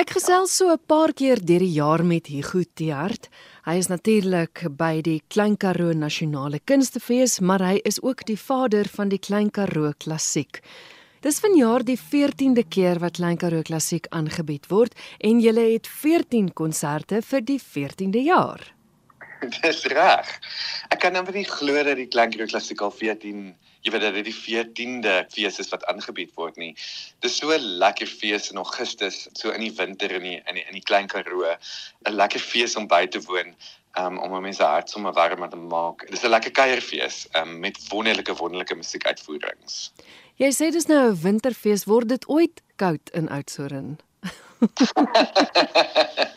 Ek gesels so 'n paar keer deur die jaar met Hugo Tiart. Hy is natuurlik by die Klein Karoo Nasionale Kunstefees, maar hy is ook die vader van die Klein Karoo Klassiek. Dis vanjaar die 14de keer wat Klein Karoo Klassiek aangebied word en jy het 14 konserte vir die 14de jaar. Dis reg. Ek kan net nie glo dat die Klein Karoo Klassiek al 14 jy weet dat dit die 14de fees is wat aangebied word nie. Dis so 'n lekker fees in Augustus, so in die winter in die in die, in die Klein Karoo, 'n lekker fees om by te woon. Um, om mense hart sommer warm te maak. Dis 'n lekker kuierfees um, met wonderlike wonderlike musiekuitvoerings. Jy sê dis nou 'n winterfees, word dit ooit koud in Oudtshoorn?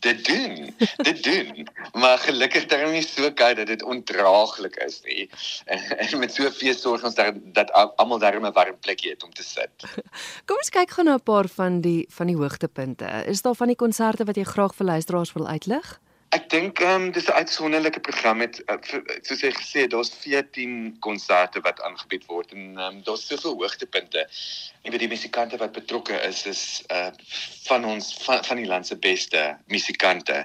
dit doen. Dit doen. Maar gelukkig dit nie so koud dat dit ondraaglik is nie. En, en met so veel sorg ons dat dat almal daar 'n warm plekjie het om te sit. Kom ons kyk gou na 'n paar van die van die hoogtepunte. Is daar van die konserte wat jy graag vir luisteraars wil uitlig? Ek dink ehm um, dis 'n uitsonderlike program met uh, soos jy gesê het, daar's 14 konserte wat aangebied word en ehm um, daar's soveel hoogtepunte. Ek weet die musikante wat betrokke is is uh van ons van, van die land se beste musikante.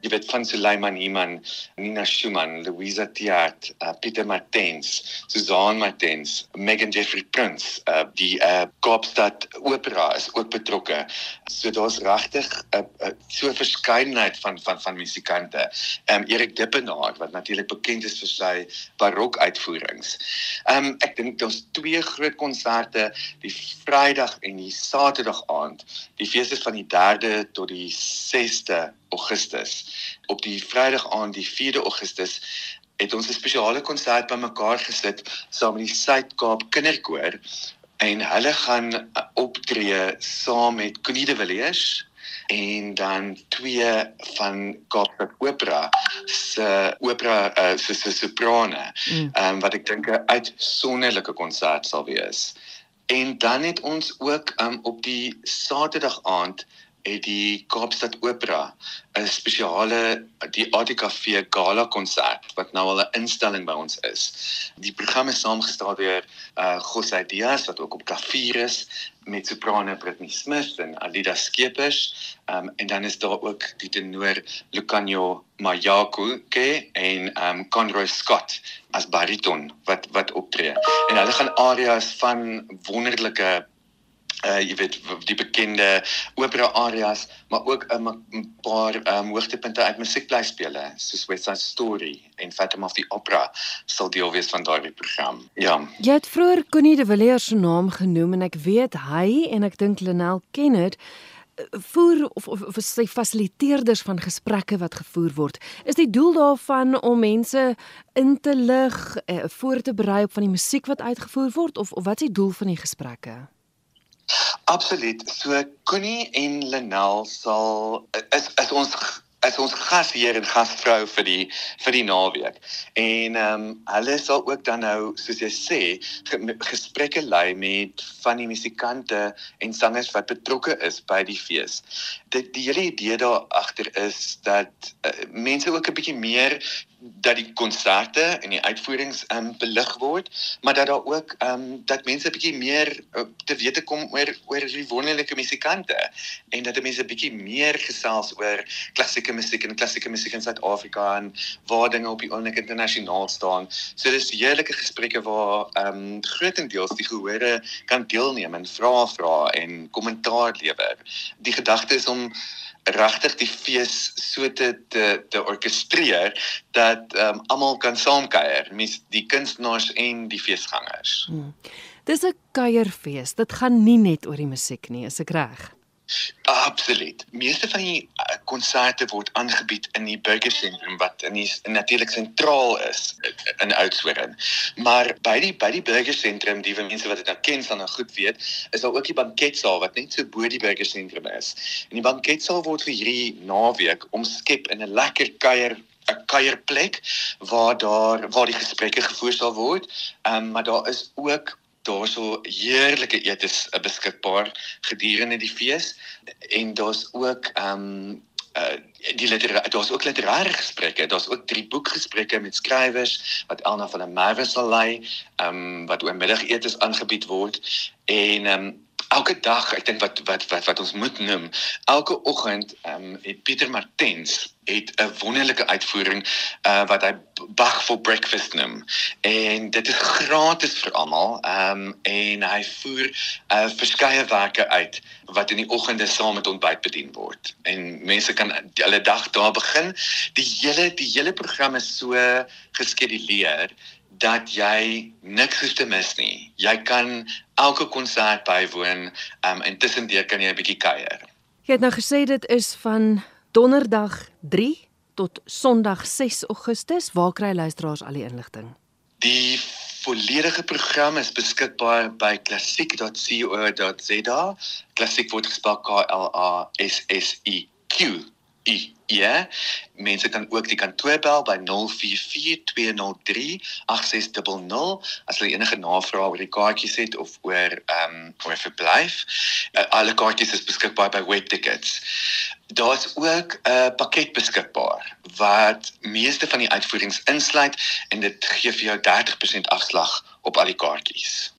Jy weet van Suleiman Iman, Nina Schumann, Louisa Tiat, uh, Pieter Martens, Susan Martens, Megan Jeffrey Prince, uh die uh Kaapstad Opera is ook betrokke. So daar's regtig 'n uh, uh, so 'n verskeidenheid van van van musikante. Ehm um, Erik Dippenaar wat natuurlik bekend is vir sy barok uitvoerings. Ehm um, ek dink daar's twee groot konserte, die Vrydag en die Saterdag aand. Die fees is van die 3de tot die 6de Augustus. Op die Vrydag aand, die 4de Augustus, het ons 'n spesiale konsert bymekaar gesit saam met die Suid-Kaap Kinderkoor en hulle gaan optree saam met Connie de Villiers en dan twee van Kaapstad Opera se opera uh, se se soprane. Mm. Um, wat ek dink 'n uitsonderlike konsert sal wees. En dan het ons ook um, op die Saterdag aand het die Kaapstad Opera 'n spesiale die ATKV Gala konsert wat nou al 'n instelling by ons is. Die program is saamgestel deur uh Jose Diaz wat ook op klavier is met soprane Britney Smith en Alida Skeepers. Um en dan is daar ook die tenor Lucanio Mayaku en um Conroy Scott as bariton wat wat optree. En hulle gaan arias van wonderlike uh jy weet die bekende opera arias maar ook 'n paar um, hoogtepunte uit musiekblyspele soos West Side Story en Phantom of the Opera sal deel wees van daardie program. Ja. Jy het vroeër Connie de Villiers se naam genoem en ek weet hy en ek dink Lenel ken dit eh, voer of of, of sy fasiliteerders van gesprekke wat gevoer word. Is die doel daarvan om mense in te lig, uh, voor te berei op van die musiek wat uitgevoer word of of wat is die doel van die gesprekke? Absoluut. So Connie en Lenel sal is is ons is ons gasheer en gasvrou vir die vir die naweek. En ehm um, hulle sal ook dan nou soos jy sê gesprekke lei met van die musikante en sangers wat betrokke is by die fees. Dit die hele idee daar agter is dat uh, mense ook 'n bietjie meer dat die konserte en die uitvoerings um, belig word, maar dat daar ook ehm um, dat mense 'n bietjie meer uh, te wete kom oor oor die wonderlike musikante en dat mense 'n bietjie meer gesels oor klassieke musiek en klassieke musiek in Suid-Afrika en waar dinge op die oomblik internasionaal staan. So dis heerlike gesprekke waar ehm um, grootendeels die gehore kan deelneem en vra vra en kommentaar lewer. Die gedagte is om regtig die fees so te te, te orkestreer dat um, almal kan saamkuier, mens die kunstenaars en die feesgangers. Hmm. Dis 'n kuierfees. Dit gaan nie net oor die musiek nie, is ek reg? Absoluut. Meeste van die konserte word aangebied in die burgersentrum wat in die natuurlik sentraal is in Oudtshoorn. Maar by die by die burgersentrum, die mense wat dit nou ken sal nou goed weet, is daar ook die banketsaal wat net so bo die burgersentrum is. En die banketsaal word vir hierdie naweek omskep in 'n lekker kuier 'n kuierplek waar daar waar die gesprekke gevoer sal word. Ehm um, maar daar is ook daarso heerlike etes beskikbaar gedurende die fees en daar's ook ehm um, uh, die literêre daar's ook literêre gesprekke. Daar's ook drie boekgesprekke met skrywers wat Elna van der Merwe sal lei ehm um, wat oor middagetes aangebied word. En ehm um, elke dag, ek dink wat wat wat wat ons moet noem, elke oggend ehm um, het Pieter Martens het 'n wonderlike uitvoering uh wat hy Bach for breakfast noem. En dit is gratis vir almal. Ehm um, en hy voer uh verskeie werke uit wat in die oggende saam met ontbyt bedien word. En mense kan hulle dag daar begin. Die hele die hele program is so geskeduleer dat jy niks hoef te mis nie. Jy kan elke konsert bywoon um, en tussendeur kan jy 'n bietjie kuier. Jy het nou gesê dit is van donderdag 3 tot sonderdag 6 Augustus. Waar kry luisteraars al die inligting? Die volledige program is beskikbaar by klassiek.co.za. Klassiek word gespel K L A S S I Q. Ja, mense kan ook die kantoor bel by 0442038600 as hulle enige navrae oor die kaartjies het of oor ehm um, oor verblyf. Uh, alle kaartjies is beskikbaar by Webtickets. Daar's ook 'n uh, pakket beskikbaar wat meeste van die uitvoerings insluit en dit gee vir jou 30% afslag op al die kaartjies.